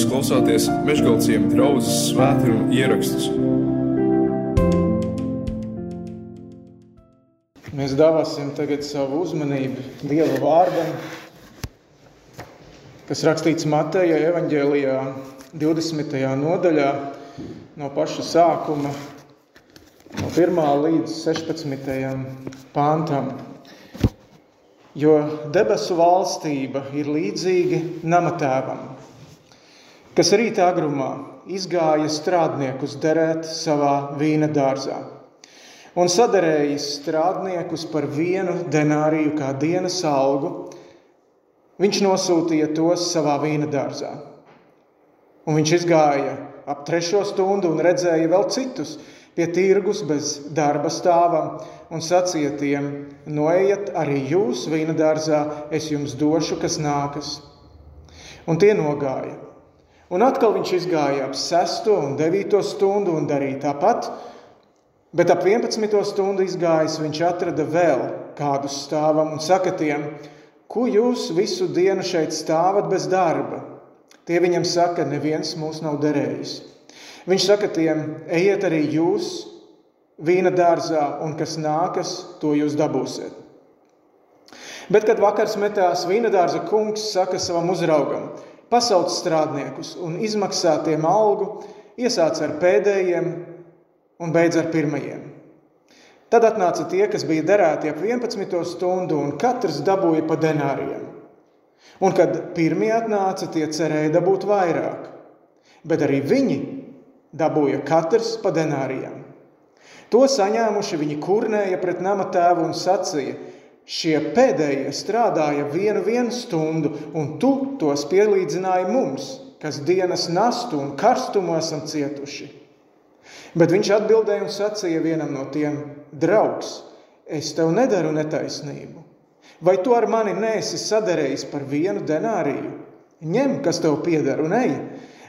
Jūs klausāties Meškāļu draugas svētkrājuma ierakstus. Mēs dāvāsim tagad savu uzmanību Dieva vārdam, kas rakstīts Mateja evaņģēlijā 20. nodaļā no paša sākuma, no 1. līdz 16. pāntam. Jo debesu valstība ir līdzīga namatēvam, kas rītā agrumā izgāja strādniekus derēt savā vīna dārzā un sadarējis strādniekus par vienu denāriju kā dienas algu, viņš nosūtīja tos savā vīna dārzā. Un viņš izgāja ap trešo stundu un redzēja vēl citus pie tirgus bez darba stāvam un sacīja tiem: Noiet arī jūs vīna dārzā, es jums došu, kas nākas. Un tie nogāja. Un atkal viņš izgāja ap 6 un 9 stundu un darīja tāpat, bet ap 11 stundu izgājis viņš atrada vēl kādus stāvam un saka tiem, ko jūs visu dienu šeit stāvat bez darba. Tie viņam saka, neviens mūs nav derējis. Viņš saka tiem, ejiet arī jūs vīna dārzā, un kas nākas, to jūs dabūsiet. Bet, kad vakars metās, vīna dārza kungs saka savam uzraugam, pasauc strādniekus un izmaksā tiem algu, iesāc ar pēdējiem un beidz ar pirmajiem. Tad atnāca tie, kas bija derēti ap 11. stundu, un katrs dabūja pa denāriem. Un kad pirmie atnāca, tie cerēja dabūt vairāk, bet arī viņi dabūja katrs pa denārijam. To saņēmuši viņi kurnēja pret nama tēvu un sacīja: Šie pēdējie strādāja vienu, vienu stundu, un tu tos pielīdzināji mums, kas dienas nastu un karstumu esam cietuši. Bet viņš atbildēja un sacīja vienam no tiem: Draugs, es tev nedaru netaisnību. Vai tu ar mani neesi sadarījis par vienu denāriju? Ņem, kas tev pieder, un ej,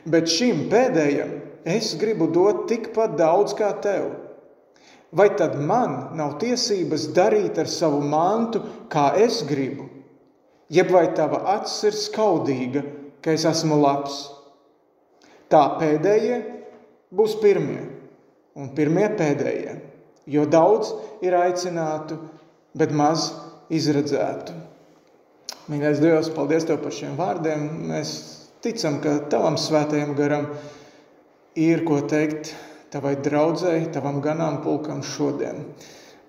bet šim pēdējam es gribu dot tikpat daudz kā tev vai tad man nav tiesības darīt ar savu mantu, kā es gribu? Jeb vai tava acis ir skaudīga, ka es esmu labs? Tā pēdējie būs pirmie, un pirmie pēdējie, jo daudz ir aicinātu, bet maz izredzētu. Mīļais Dievs, paldies Tev par šiem vārdiem. Mēs ticam, ka Tavam svētajam garam ir ko teikt tavai draudzēji, tavam ganāmpulkam šodien.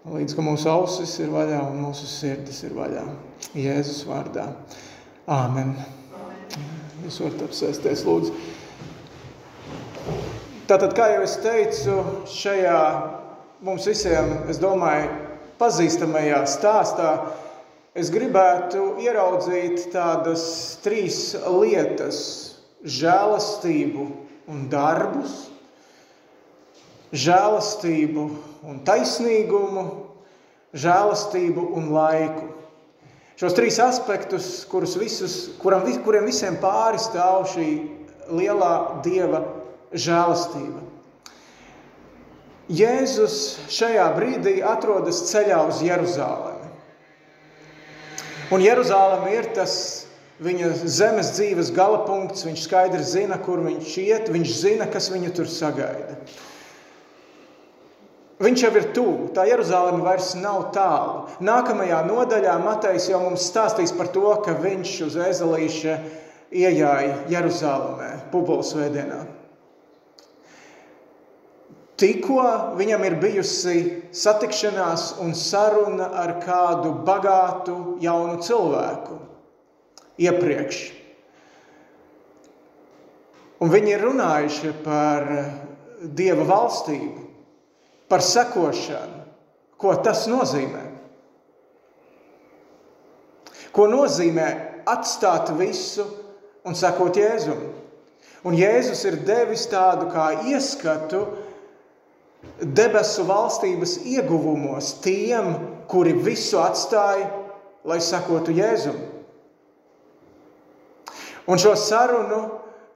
Līdz ka mūsu ausis ir vaļā un mūsu sirdis ir vaļā. Jēzus vārdā. Āmen. Jūs varat apsēsties, lūdzu. Tātad, kā jau es teicu, šajā mums visiem, es domāju, pazīstamajā stāstā, es gribētu ieraudzīt tādas trīs lietas - žēlastību un darbus, žēlastību un taisnīgumu, žēlastību un laiku. Šos trīs aspektus, kurus visus, kuram, kuriem visiem pāri stāv šī lielā dieva žēlastība. Jēzus šajā brīdī atrodas ceļā uz Jeruzalemi. Un Jeruzaleme ir tas viņa zemes dzīves gala punkts. Viņš skaidri zina, kur viņš iet, viņš zina, kas viņu tur sagaida. Viņš jau ir tuvu, tā Jeruzaleme vairs nav tālu. Nākamajā nodaļā Matejs jau mums stāstīs par to, ka viņš uz ezelīša iejāja Jeruzalemē, Pubulas vēdienā. Tikko viņam ir bijusi satikšanās un saruna ar kādu bagātu jaunu cilvēku iepriekš. Un viņi ir runājuši par Dieva valstību par sekošanu. Ko tas nozīmē? Ko nozīmē atstāt visu un sekot Jēzum? Un Jēzus ir devis tādu kā ieskatu debesu valstības ieguvumos tiem, kuri visu atstāja, lai sekotu Jēzum. Un šo sarunu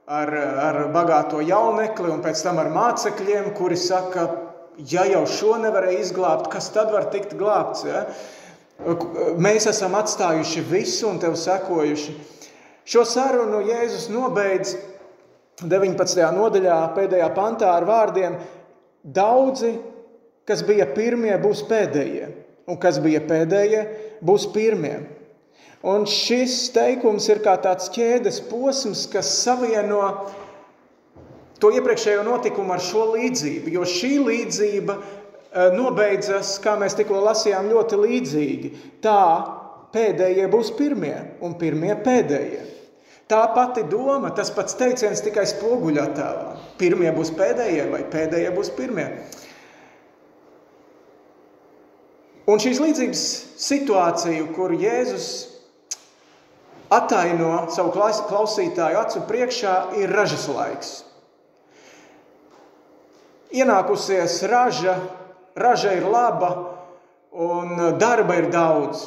ar, ar bagāto jaunekli un pēc tam ar mācekļiem, kuri saka, ja jau šo nevarēja izglābt, kas tad var tikt glābts? Ja? Mēs esam atstājuši visu un tev sekojuši. Šo sarunu Jēzus nobeidz 19. nodaļā, pēdējā pantā ar vārdiem: Daudzi, kas bija pirmie, būs pēdējie, un kas bija pēdējie, būs pirmie. Un šis teikums ir kā tāds ķēdes posms, kas savieno to iepriekšējo notikumu ar šo līdzību. Jo šī līdzība eh, nobeidzas, kā mēs tikko lasījām, ļoti līdzīgi. Tā pēdējie būs pirmie un pirmie pēdējie. Tā pati doma, tas pats teiciens tikai spoguļā tēlā. Pirmie būs pēdējie vai pēdējie būs pirmie. Un šīs līdzības situāciju, kur Jēzus ataino savu klausītāju acu priekšā, ir ražas laiks. Ienākusies raža, raža ir laba un darba ir daudz.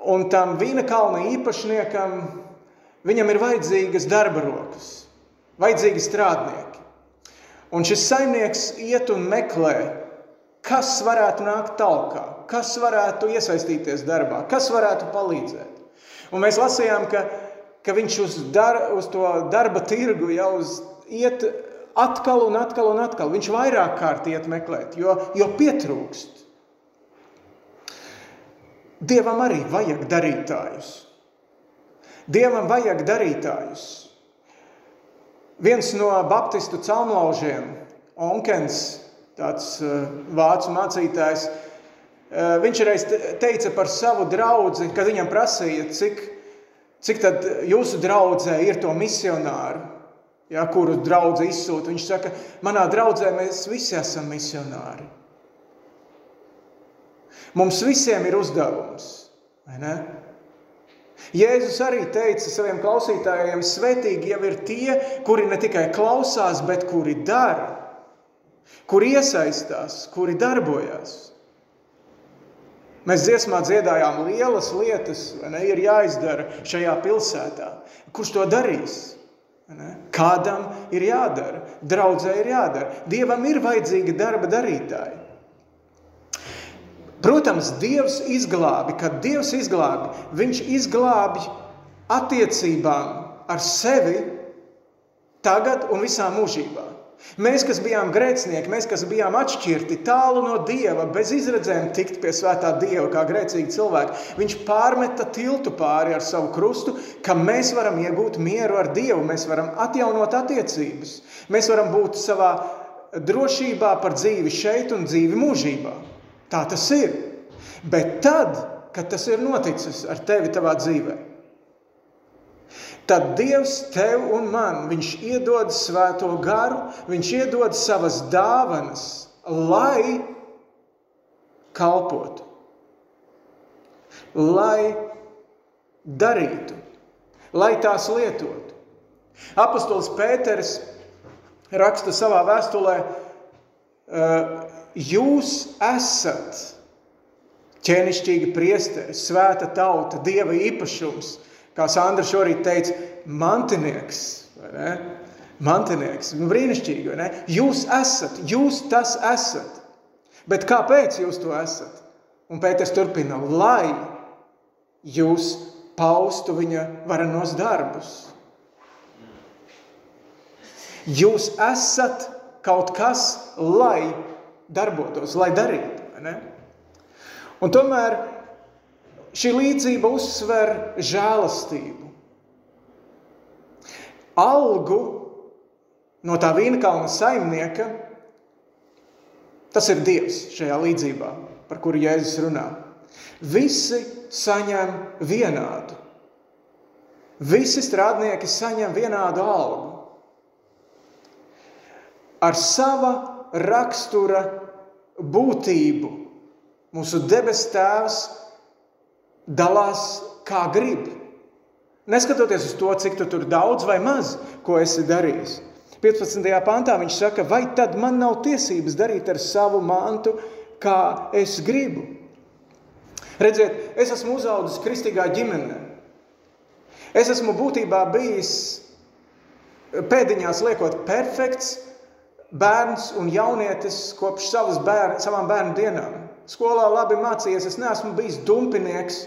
Un tam vīna kalna īpašniekam viņam ir vajadzīgas darba rokas, vajadzīgi strādnieki. Un šis saimnieks iet un meklē, kas varētu nākt talkā, kas varētu iesaistīties darbā, kas varētu palīdzēt. Un mēs lasījām, ka, ka viņš uz, dar, uz to darba tirgu jau uz, iet atkal un atkal un atkal. Viņš vairāk kārt iet meklēt, jo, jo pietrūkst. Dievam arī vajag darītājus. Dievam vajag darītājus. Viens no baptistu celmlaužiem, Onkens, tāds uh, vācu mācītājs, uh, viņš reiz teica par savu draugu, kad viņam prasīja, cik, cik tad jūsu draudzē ir to misionāru, ja, kuru draugu izsūta. Viņš saka, manā draudzē mēs visi esam misionāri. Mums visiem ir uzdevums. Jēzus arī teica saviem klausītājiem, svētīgi jau ir tie, kuri ne tikai klausās, bet kuri dara, kuri iesaistās, kuri darbojas. Mēs dziesmā dziedājām lielas lietas, ne, ir jāizdara šajā pilsētā. Kurš to darīs? Kādam ir jādara, draudzē ir jādara. Dievam ir vajadzīgi darba darītāji. Protams, Dievs izglābi, kad Dievs izglābi, Viņš izglābi attiecībām ar sevi tagad un visā mūžībā. Mēs, kas bijām grēcinieki, mēs, kas bijām atšķirti, tālu no Dieva, bez izredzēm tikt pie svētā Dieva, kā grēcīgi cilvēki, Viņš pārmeta tiltu pāri ar savu krustu, ka mēs varam iegūt mieru ar Dievu, mēs varam atjaunot attiecības, mēs varam būt savā drošībā par dzīvi šeit un dzīvi mūžībā. Tā tas ir. Bet tad, kad tas ir noticis ar tevi tavā dzīvē, tad Dievs tev un man, Viņš iedod svēto garu, Viņš iedod savas dāvanas, lai kalpotu, lai darītu, lai tās lietotu. Apostols Pēters raksta savā vēstulē, jūs esat ķēnišķīgi priesteri, svēta tauta, dieva īpašums, kā Sandra šorīt teica, mantinieks. Mantinieks, brīnišķīgi, vai ne? Jūs esat, jūs tas esat. Bet kāpēc jūs to esat? Un Pēters turpina, lai jūs paustu viņa varenos darbus. Jūs esat kaut kas, lai darbotos, lai darītu. Un tomēr šī līdzība uzsver žēlastību. Algu no tā vīnkalna saimnieka tas ir Dievs šajā līdzībā, par kuru Jēzus runā. Visi saņem vienādu. Visi strādnieki saņem vienādu algu. Ar sava rakstura būtību mūsu debes tēvs dalās kā grib. Neskatoties uz to, cik tu tur daudz vai maz, ko esi darījis. 15. pantā viņš saka, vai tad man nav tiesības darīt ar savu mantu, kā es gribu? Redziet, es esmu uzaugusi kristīgā ģimenē. Es esmu būtībā bijis pēdiņās liekot perfekts, bērns un jaunietis kopš savas bērn, savām bērnu dienām. Skolā labi mācījies, es neesmu bijis dumpinieks.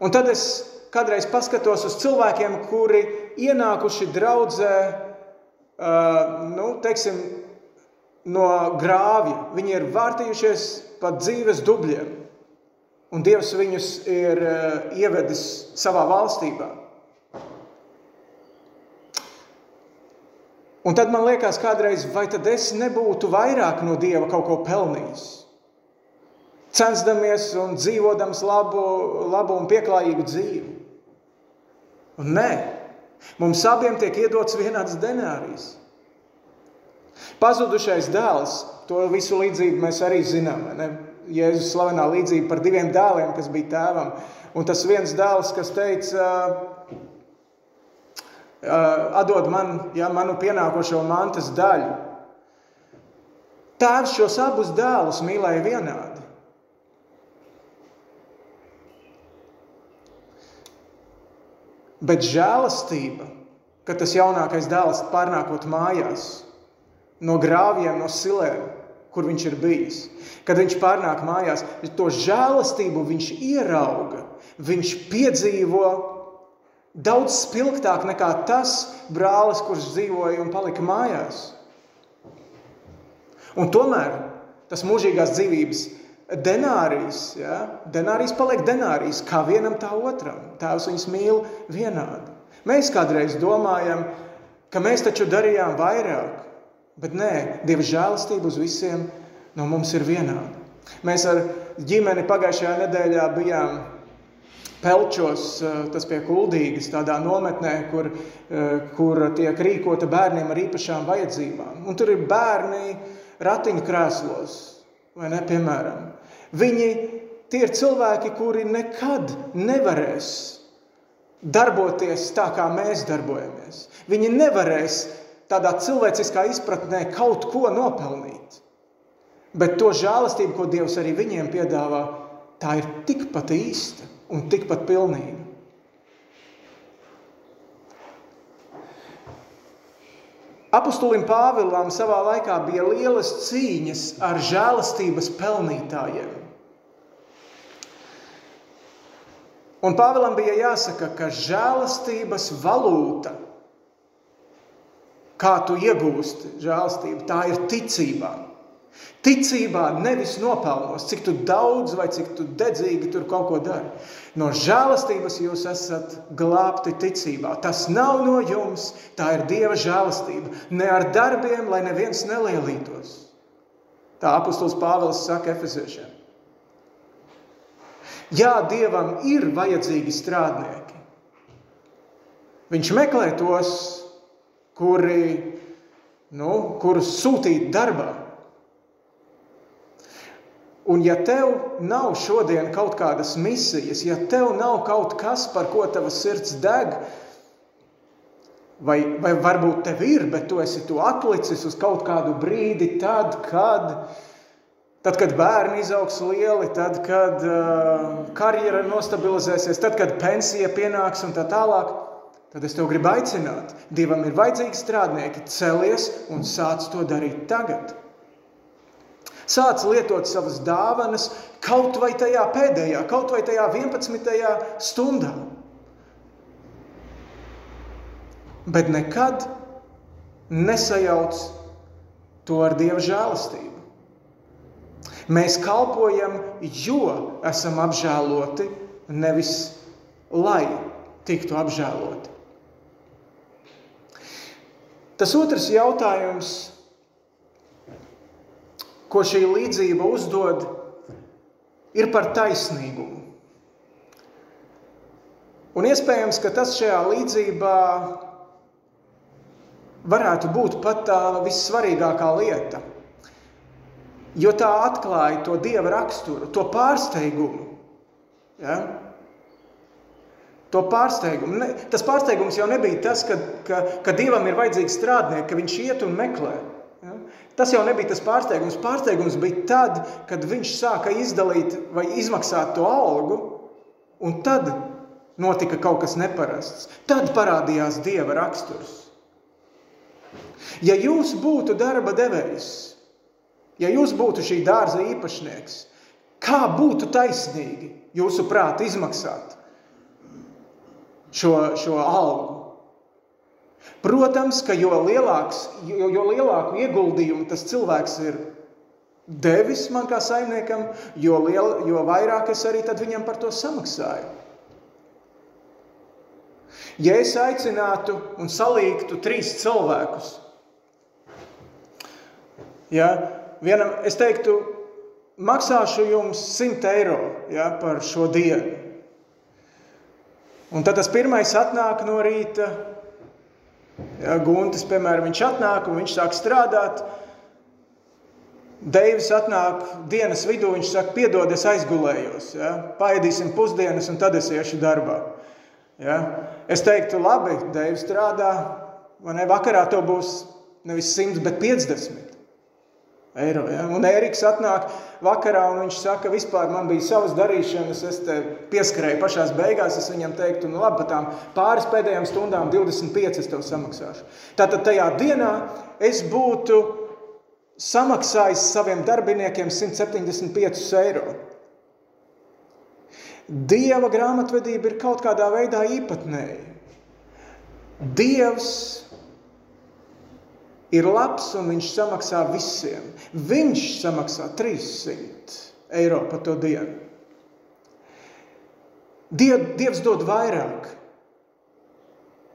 Un tad es kādreiz paskatos uz cilvēkiem, kuri ienākuši draudzē, nu, teiksim, no grāvja. Viņi ir vārtījušies pat dzīves dubļiem, un Dievs viņus ir ievedis savā valstībā. Un tad man liekas, kādreiz, vai tad es nebūtu vairāk no Dieva kaut ko pelnījis? Censdamies un dzīvodams labu, labu un pieklājīgu dzīvi. Un nē, mums abiem tiek iedots vienāds denārijs. Pazudušais dēls, to visu līdzību mēs arī zinām. Ne? Jēzus slavenā līdzība par diviem dēliem, kas bija tēvam. Un tas viens dēls, kas teica, atdod man ja, manu pienākošo mantas daļu. Tēvs šos abus dēlus mīlēja vienādi. Bet žēlastība, kad tas jaunākais dēls pārnākot mājās, no grāviem, no silēm, kur viņš ir bijis, kad viņš pārnāk mājās, to žēlastību viņš ierauga, viņš piedzīvo Daudz spilgtāk nekā tas brālis, kurš dzīvoja un palika mājās. Un tomēr tas mūžīgās dzīvības denārijs, ja, denārijs paliek denārijs, kā vienam tā otram. Tēvs viņus mīl vienādi. Mēs kādreiz domājam, ka mēs taču darījām vairāk, bet nē, Dieva žēlastība uz visiem no mums ir vienāda. Mēs ar ģimeni pagājušajā nedēļā bijām Pelčos, eh, tas pie Kuldīgas, tādā nometnē, kur, eh, kur tiek rīkota bērniem ar īpašām vajadzībām. Un tur ir bērni ratiņkrēslos, vai ne, piemēram. Viņi tie ir cilvēki, kuri nekad nevarēs darboties tā, kā mēs darbojamies. Viņi nevarēs tādā cilvēciskā izpratnē kaut ko nopelnīt. Bet to žēlastību, ko Dievs arī viņiem piedāvā, tā ir tikpat īsta un tikpat pilnīga. Apostolim Pāvilam savā laikā bija lielas cīņas ar žēlastības pelnītājiem. Un Pāvilam bija jāsaka, ka žēlastības valūta, kā tu iegūsti žēlastību, tā ir ticībā. Ticībā nevis nopelnos, cik daudz vai cik dedzīgi tur kaut ko dari. No žēlastības jūs esat glābti ticībā. Tas nav no jums, tā ir Dieva žēlastība. Ne ar darbiem, lai neviens nelielītos. Tā apustulis Pāvils saka Efeziešiem. Jā, Dievam ir vajadzīgi strādnieki. Viņš meklē tos, kuri, nu, kurus sūtīt darbā. Un ja tev nav šodien kaut kādas misijas, ja tev nav kaut kas, par ko tavs sirds deg, vai, vai varbūt tev ir, bet tu esi to atlicis uz kaut kādu brīdi, tad, kad, tad, kad bērni izaugs lieli, tad, kad uh, karjera nostabilizēsies, tad, kad pensija pienāks un tā tālāk, tad es tev gribu aicināt. Dievam ir vajadzīgi strādnieki, celies un sāc to darīt tagad. Sāc lietot savas dāvanas kaut vai tajā pēdējā, kaut vai tajā 11. stundā. Bet nekad nesajauc to ar Dieva žēlastību. Mēs kalpojam, jo esam apžēloti, nevis lai tiktu apžēloti. Tas otrs jautājums ko šī līdzība uzdod, ir par taisnīgumu. Un iespējams, ka tas šajā līdzībā varētu būt pat tā vissvarīgākā lieta. Jo tā atklāja to dieva raksturu, to pārsteigumu. Ja? To pārsteigumu. Ne, tas pārsteigums jau nebija tas, ka, ka, ka dievam ir vajadzīgi strādnieki, ka viņš iet un meklē. Ja? Tas jau nebija tas pārsteigums. Pārsteigums bija tad, kad viņš sāka izdalīt vai izmaksāt to algu, un tad notika kaut kas neparasts. Tad parādījās dieva raksturs. Ja jūs būtu darba devējs, ja jūs būtu šī dārza īpašnieks, kā būtu taisnīgi jūsuprāt izmaksāt šo, šo algu. Protams, ka jo, lielāks, jo, jo lielāku ieguldījumu tas cilvēks ir devis man kā saimniekam, jo, liel, jo vairāk es arī viņam par to samaksāju. Ja es aicinātu un salīgtu trīs cilvēkus, ja, vienam, es teiktu, maksāšu jums 100 eiro ja, par šo dienu. Un tad tas pirmais atnāk no rīta. Ja, Guntis, piemēram, viņš atnāk un viņš sāk strādāt. Deivis atnāk dienas vidū, viņš saka, piedod, es aizgulējos. Ja? Paēdīsim pusdienas, un tad es iešu darbā. Ja? Es teiktu, labi, Deivis strādā, vai ne? Vakarā to būs nevis 100, bet 50 eiro. Ja? Un Eriks atnāk vakarā un viņš saka, vispār man bija savas darīšanas, es te pieskarēju pašās beigās, es viņam teiktu, nu labi, par tām pāris pēdējām stundām 25 es tev samaksāšu. Tātad tajā dienā es būtu samaksājis saviem darbiniekiem 175 eiro. Dieva grāmatvedība ir kaut kādā veidā īpatnēja. Dievs ir labs un viņš samaksā visiem. Viņš samaksā 300 eiro par to dienu. Diev, Dievs dod vairāk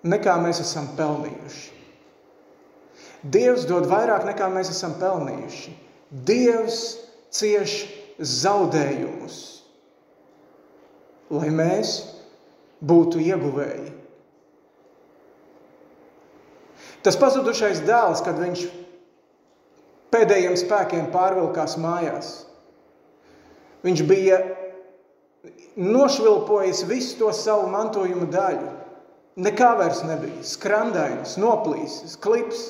nekā mēs esam pelnījuši. Dievs dod vairāk nekā mēs esam pelnījuši. Dievs cieš zaudējumus, lai mēs būtu ieguvēji. Tas pazudušais dēls, kad viņš pēdējiem spēkiem pārvilkās mājās, viņš bija nošvilpojis visu to savu mantojuma daļu. Nekā vairs nebija. Skrandains, noplīsis, klips,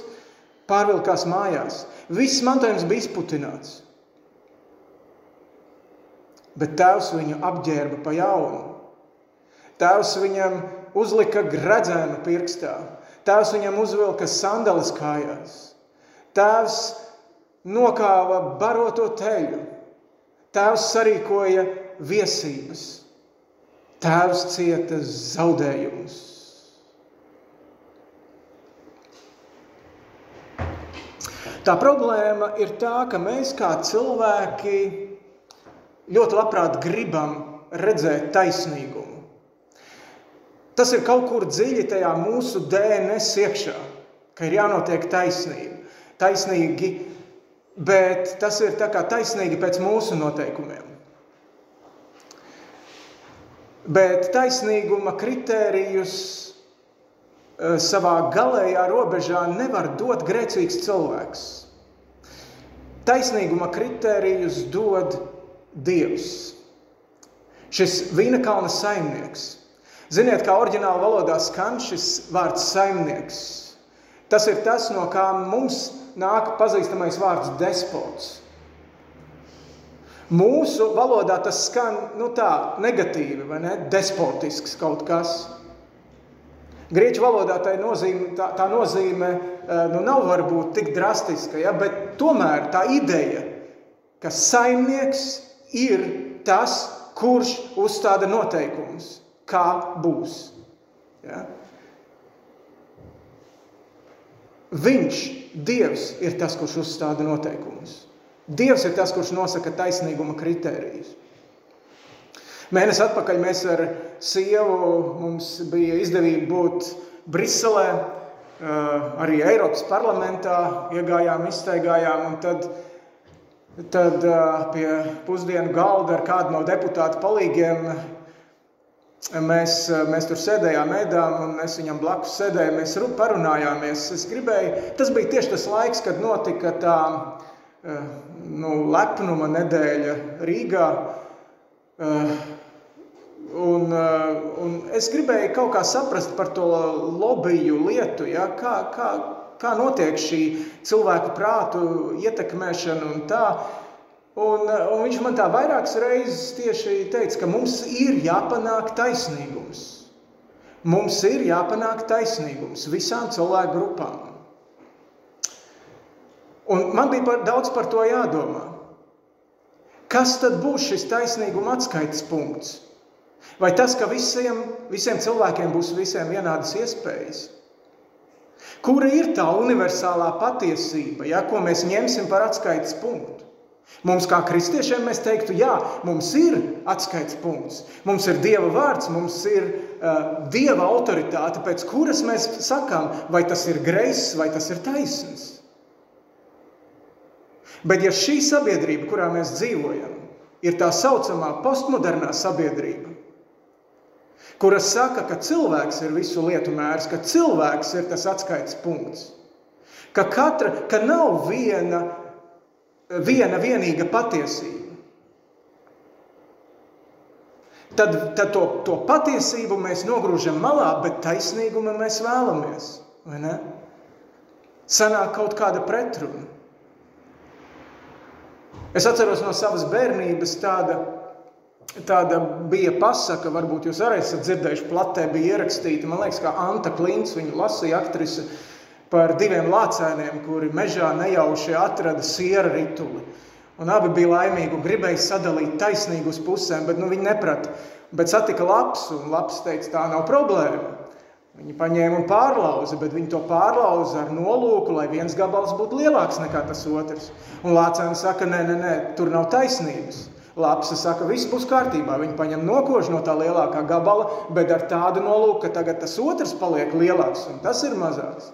pārvilkās mājās. Viss mantojums bija izputināts. Bet tēvs viņu apģērba pa jaunu. Tēvs viņam uzlika gredzenu pirkstā. Tēvs viņam uzvilka sandalas kājās. Tēvs nokāva baroto teļu. Tēvs sarīkoja viesības. Tēvs cieta zaudējumus. Tā problēma ir tā, ka mēs kā cilvēki ļoti labprāt gribam redzēt taisnīgumu. Tas ir kaut kur dziļi tajā mūsu DNS iekšā, ka ir jānotiek taisnība. Taisnīgi, bet tas ir tā kā taisnīgi pēc mūsu noteikumiem. Bet taisnīguma kritērijus Eh, savā galējā robežā nevar dot grēcīgs cilvēks. Taisnīguma kritērijus dod Dievs. Šis vīna kalna saimnieks. Ziniet, kā oriģināla valodā skan šis vārds saimnieks. Tas ir tas, no kā mums nāk pazīstamais vārds despots. Mūsu valodā tas skan nu tā, negatīvi, vai ne? Despotisks kaut kas. Grieķu valodā tā nozīme, tā, tā nozīme eh, nu, nav varbūt tik drastiska, ja, bet tomēr tā ideja, ka saimnieks ir tas, kurš uzstāda noteikumus, kā būs. Ja. Viņš, Dievs, ir tas, kurš uzstāda noteikumus. Dievs ir tas, kurš nosaka taisnīguma kritērijus. Mēnesi atpakaļ mēs ar sievu mums bija izdevība būt Briselē, arī Eiropas parlamentā, iegājām, izstaigājām, un tad, tad pie pusdienu galda ar kādu no deputātu palīgiem mēs, mēs tur sēdējām, ēdām, un es viņam blakus sēdēju, mēs parunājāmies. Es gribēju, tas bija tieši tas laiks, kad notika tā nu, lepnuma nedēļa Rīgā, Un, un es gribēju kaut kā saprast par to lobiju lietu, ja? kā, kā, kā notiek šī cilvēku prātu ietekmēšana un tā. Un, un viņš man tā vairākas reizes tieši teica, ka mums ir jāpanāk taisnīgums. Mums ir jāpanāk taisnīgums visām cilvēku grupām. Un man bija par, daudz par to jādomā. Kas tad būs šis taisnīguma atskaites punkts? Vai tas, ka visiem, visiem cilvēkiem būs visiem vienādas iespējas? Kura ir tā universālā patiesība, ja, ko mēs ņemsim par atskaites punktu? Mums, kā kristiešiem, mēs teiktu, jā, mums ir atskaites punkts, mums ir Dieva vārds, mums ir uh, Dieva autoritāte, pēc kuras mēs sakām, vai tas ir greizs vai tas ir taisnīgs. Bet, ja šī sabiedrība, kurā mēs dzīvojam, ir tā saucamā postmodernā sabiedrība, kura saka, ka cilvēks ir visu lietu mērs, ka cilvēks ir tas atskaites punkts, ka, katra, ka nav viena viena vienīga patiesība. Tad, tad to, to patiesību mēs nogrūžam malā, bet taisnīgumu mēs vēlamies. Sanāk kaut kāda pretruna. Es atceros no savas bērnības tāda, tāda bija pasaka, varbūt jūs arī esat dzirdējuši, platē bija ierakstīta, man liekas, kā Anta Klints, viņu lasīja aktrise, uh, par diviem lācēniem, kuri mežā nejauši atrada siera rituli. Un abi bija laimīgi un gribēja sadalīt taisnīgi uz pusēm, bet nu, viņi neprata. Bet satika labs, un labs teica, tā nav problēma. Viņi paņēma un pārlauza, bet viņi to pārlauza ar nolūku, lai viens gabals būtu lielāks nekā tas otrs. Un lācēni saka, nē, nē, nē, tur nav taisnības. Lapsa saka, viss būs kārtībā. Viņi paņem nokož no tā lielākā gabala, bet ar tādu nolūku, ka tagad tas otrs paliek lielāks un tas ir mazāks.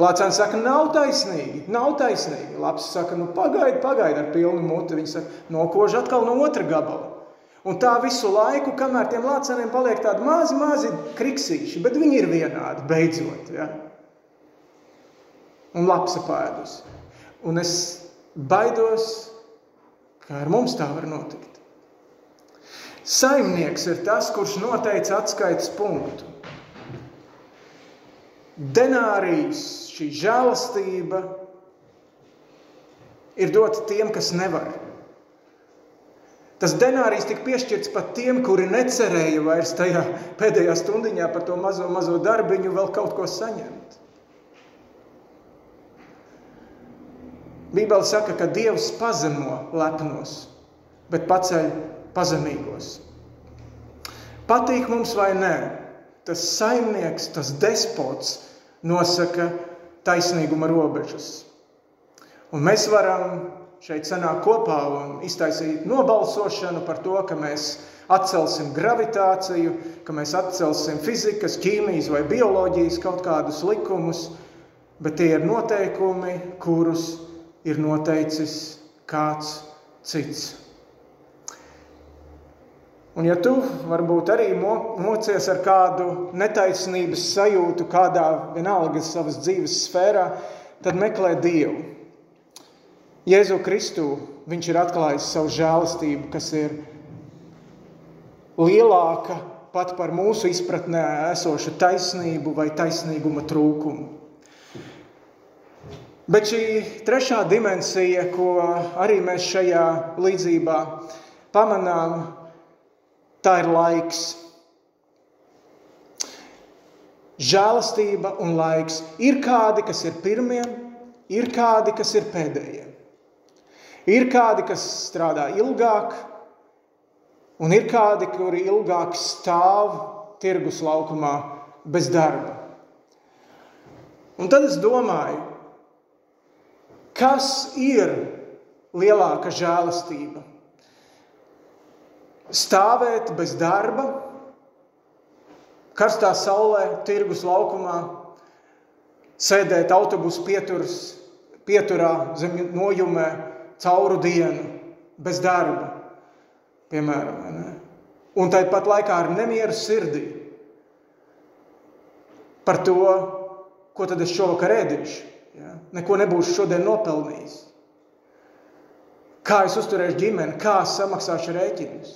Lācēns saka, nav taisnīgi, nav taisnīgi. Labs saka, nu pagaidi, pagaidi ar pilnu muti. Viņš saka, nokož atkal no otra gabala. Un tā visu laiku, kamēr tiem lāceniem paliek tādi mazi, mazi kriksīši, bet viņi ir vienādi, beidzot. Ja? Un labs apēdus. Un es baidos, ka ar mums tā var notikt. Saimnieks ir tas, kurš noteica atskaites punktu. Denārijas šī žēlastība ir dota tiem, kas nevar. Tas denārijs tika piešķirts pat tiem, kuri necerēja vairs tajā pēdējā stundiņā par to mazo, mazo darbiņu vēl kaut ko saņemt. Bībele saka, ka Dievs pazemo lepnos, bet paceļ pazemīgos. Patīk mums vai nē, tas saimnieks, tas despots nosaka taisnīguma robežas. Un mēs varam šeit sanākt kopā un iztaisīt nobalsošanu par to, ka mēs atcelsim gravitāciju, ka mēs atcelsim fizikas, ķīmijas vai bioloģijas kaut kādus likumus, bet tie ir noteikumi, kurus ir noteicis kāds cits. Un ja tu varbūt arī mocies ar kādu netaisnības sajūtu kādā vienalga savas dzīves sfērā, tad meklē Dievu. Jēzu Kristu viņš ir atklājis savu žēlastību, kas ir lielāka pat par mūsu izpratnē esošu taisnību vai taisnīguma trūkumu. Bet šī trešā dimensija, ko arī mēs šajā līdzībā pamanām, Tā ir laiks. Žēlastība un laiks. Ir kādi, kas ir pirmie, ir kādi, kas ir pēdējie. Ir kādi, kas strādā ilgāk, un ir kādi, kuri ilgāk stāv tirgus laukumā bez darba. Un tad es domāju, kas ir lielāka žēlastība? Stāvēt bez darba, karstā saulē, tirgus laukumā, sēdēt autobusu pieturs, pieturā zem nojumē cauru dienu, bez darba, piemēram. Ne? Un tāpat laikā ar nemieru sirdī par to, ko tad es šovakar ēdīšu. Ja? Neko nebūšu šodien nopelnījis. Kā es uzturēšu ģimeni, kā es samaksāšu rēķinus.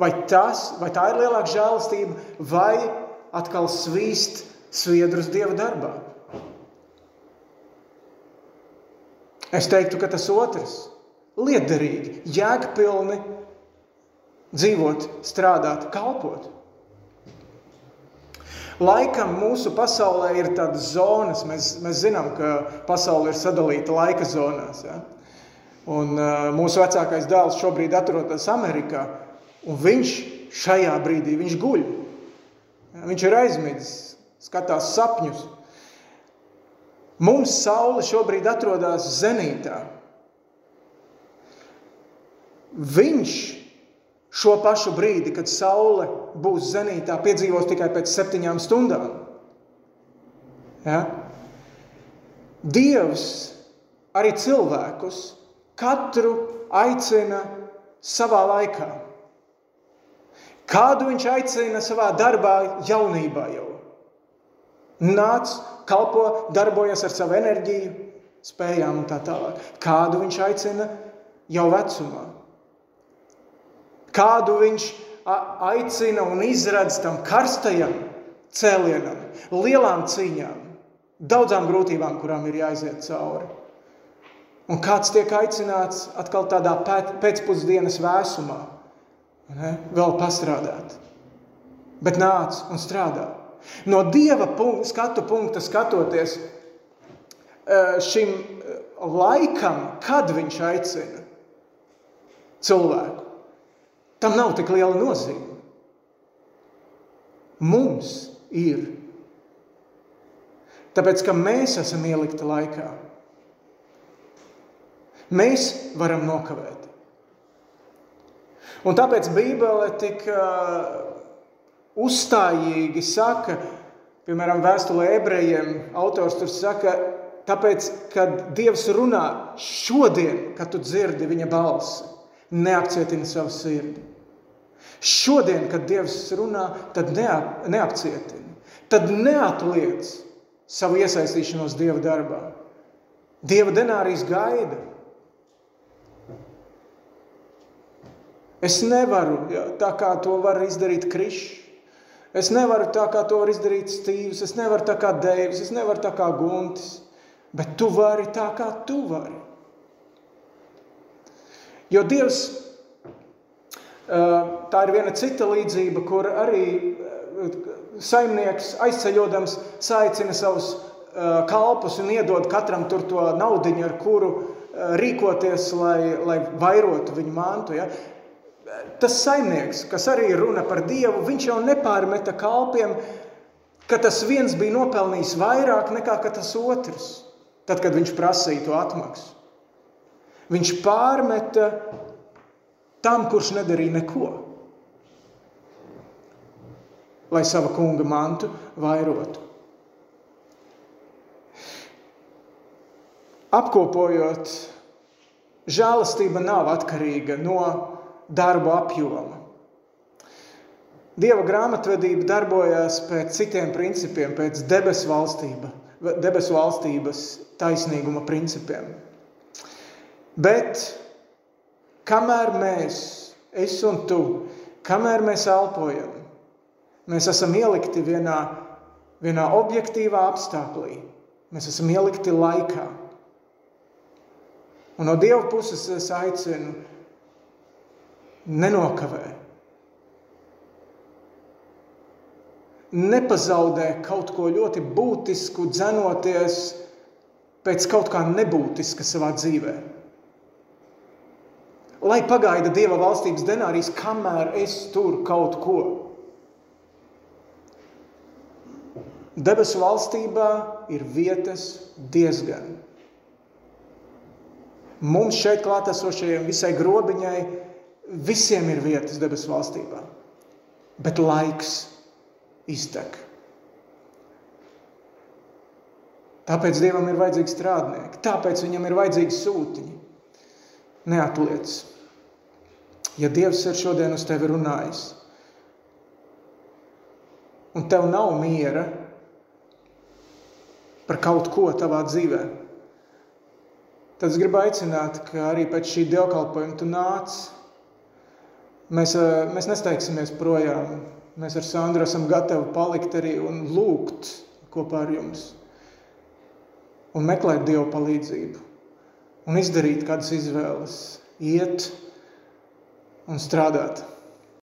Vai, tas, vai tā ir lielāka žēlastība, vai atkal svīst sviedrus dieva darbā? Es teiktu, ka tas otrs - liederīgi, jēgpilni dzīvot, strādāt, kalpot. Laikam mūsu pasaulē ir tādas zonas, mēs, mēs zinām, ka pasaule ir sadalīta laika zonās. Ja? Un uh, mūsu vecākais dēls šobrīd atrodas Amerikā, un viņš šajā brīdī viņš guļ. Viņš ir aizmidzis, skatās sapņus. Mums saule šobrīd atrodas zenītā. Viņš šo pašu brīdi, kad saule būs zenītā, piedzīvos tikai pēc septiņām stundām. Ja? Dievs arī cilvēkus katru aicina savā laikā. Kādu viņš aicina savā darbā, jaunībā jau. Nāc, kalpo, darbojas ar savu enerģiju, spējām un tā tālāk. Kādu viņš aicina jau vecumā. Kādu viņš aicina un izradz tam karstajam cēlienam, lielām cīņām, daudzām grūtībām, kurām ir jāiziet cauri. Un kāds tiek aicināts atkal tādā pēcpusdienas vēsumā, ne, vēl pastrādāt. Bet nāc un strādā. No dieva punkta, skatu punkta skatoties eh, šim eh, laikam, kad viņš aicina cilvēku, tam nav tik liela nozīme. Mums ir. Tāpēc, ka mēs esam ielikti laikā. Mēs varam nokavēt. Un tāpēc Bībele tik uh, uzstājīgi saka, piemēram, vēstulē ebrejiem, autors tur saka, tāpēc, kad Dievs runā šodien, kad tu dzirdi viņa balsi, neapcietini savu sirdi. Šodien, kad Dievs runā, tad neap, neapcietini, tad neatliec savu iesaistīšanos Dieva darbā. Dieva denārijas gaida. Es nevaru jā, tā, kā to var izdarīt Krišs. Es nevaru tā, kā to var izdarīt Stīvs. Es nevaru tā kā Deivs. Es nevaru tā kā Guntis. Bet tu vari tā, kā tu vari. Jo Dievs, tā ir viena cita līdzība, kur arī saimnieks aizceļodams saicina savus kalpus un iedod katram tur to naudiņu, ar kuru rīkoties, lai, lai vairotu viņu mantu. Ja? Tas saimnieks, kas arī runa par Dievu, viņš jau nepārmeta kalpiem, ka tas viens bija nopelnījis vairāk nekā tas otrs, tad, kad viņš prasīja to atmaksu. Viņš pārmeta tam, kurš nedarīja neko, lai sava kunga mantu vairotu. Apkopojot, žēlastība nav atkarīga no darbu apjoma. Dieva grāmatvedība darbojas pēc citiem principiem, pēc debesu, valstība, debesu valstības taisnīguma principiem. Bet kamēr mēs, es un tu, kamēr mēs elpojam, mēs esam ielikti vienā, vienā objektīvā apstākļā, mēs esam ielikti laikā. Un no Dieva puses es aicinu nenokavē. Nepazaudē kaut ko ļoti būtisku, dzenoties pēc kaut kā nebūtiska savā dzīvē. Lai pagaida Dieva valstības denārijas, kamēr es tur kaut ko. Debesu valstībā ir vietas diezgan. Mums šeit klātesošajiem visai grobiņai Visiem ir vietas debesu valstībā, bet laiks iztek. Tāpēc Dievam ir vajadzīgi strādnieki, tāpēc viņam ir vajadzīgi sūtiņi. Neatliec. Ja Dievs ir šodien uz tevi runājis, un tev nav miera par kaut ko tavā dzīvē, tad es gribu aicināt, ka arī pēc šī dievkalpojuma tu nāc Mēs, mēs nesteigsimies projām. Mēs ar Sandru esam gatavi palikt arī un lūgt kopā ar jums. Un meklēt Dieva palīdzību. Un izdarīt kādas izvēles. Iet un strādāt.